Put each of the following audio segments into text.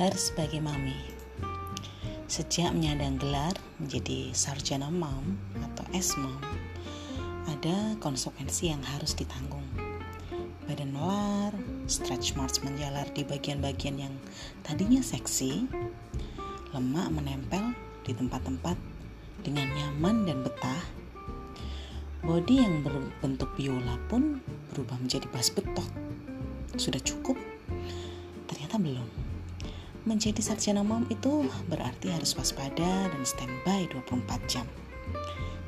Harus sebagai mami. Sejak menyandang gelar menjadi sarjana mom atau S-mom, ada konsekuensi yang harus ditanggung. Badan melar, stretch marks menjalar di bagian-bagian yang tadinya seksi, lemak menempel di tempat-tempat dengan nyaman dan betah. Body yang berbentuk biola pun berubah menjadi bas betok. Sudah cukup? Ternyata belum. Menjadi sarjana mom itu berarti harus waspada dan standby 24 jam.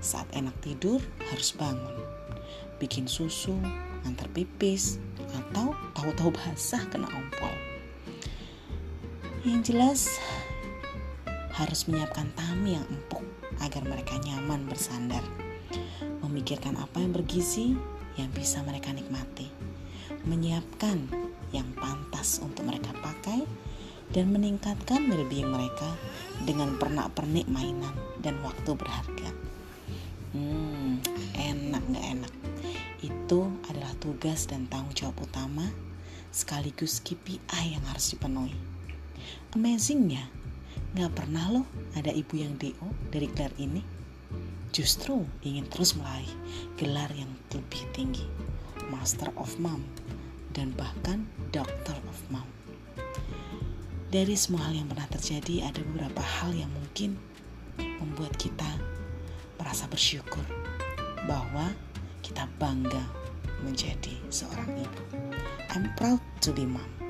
Saat enak tidur harus bangun. Bikin susu, antar pipis, atau tahu-tahu basah kena ompol. Yang jelas harus menyiapkan tami yang empuk agar mereka nyaman bersandar. Memikirkan apa yang bergizi yang bisa mereka nikmati. Menyiapkan yang pantas untuk mereka pakai dan meningkatkan well-being mereka dengan pernak-pernik mainan dan waktu berharga. Hmm, enak gak enak? Itu adalah tugas dan tanggung jawab utama sekaligus KPI yang harus dipenuhi. Amazingnya, gak pernah loh ada ibu yang DO dari gelar ini. Justru ingin terus meraih gelar yang lebih tinggi, Master of Mom, dan bahkan Doctor of Mom. Dari semua hal yang pernah terjadi, ada beberapa hal yang mungkin membuat kita merasa bersyukur bahwa kita bangga menjadi seorang ibu. I'm proud to be mom.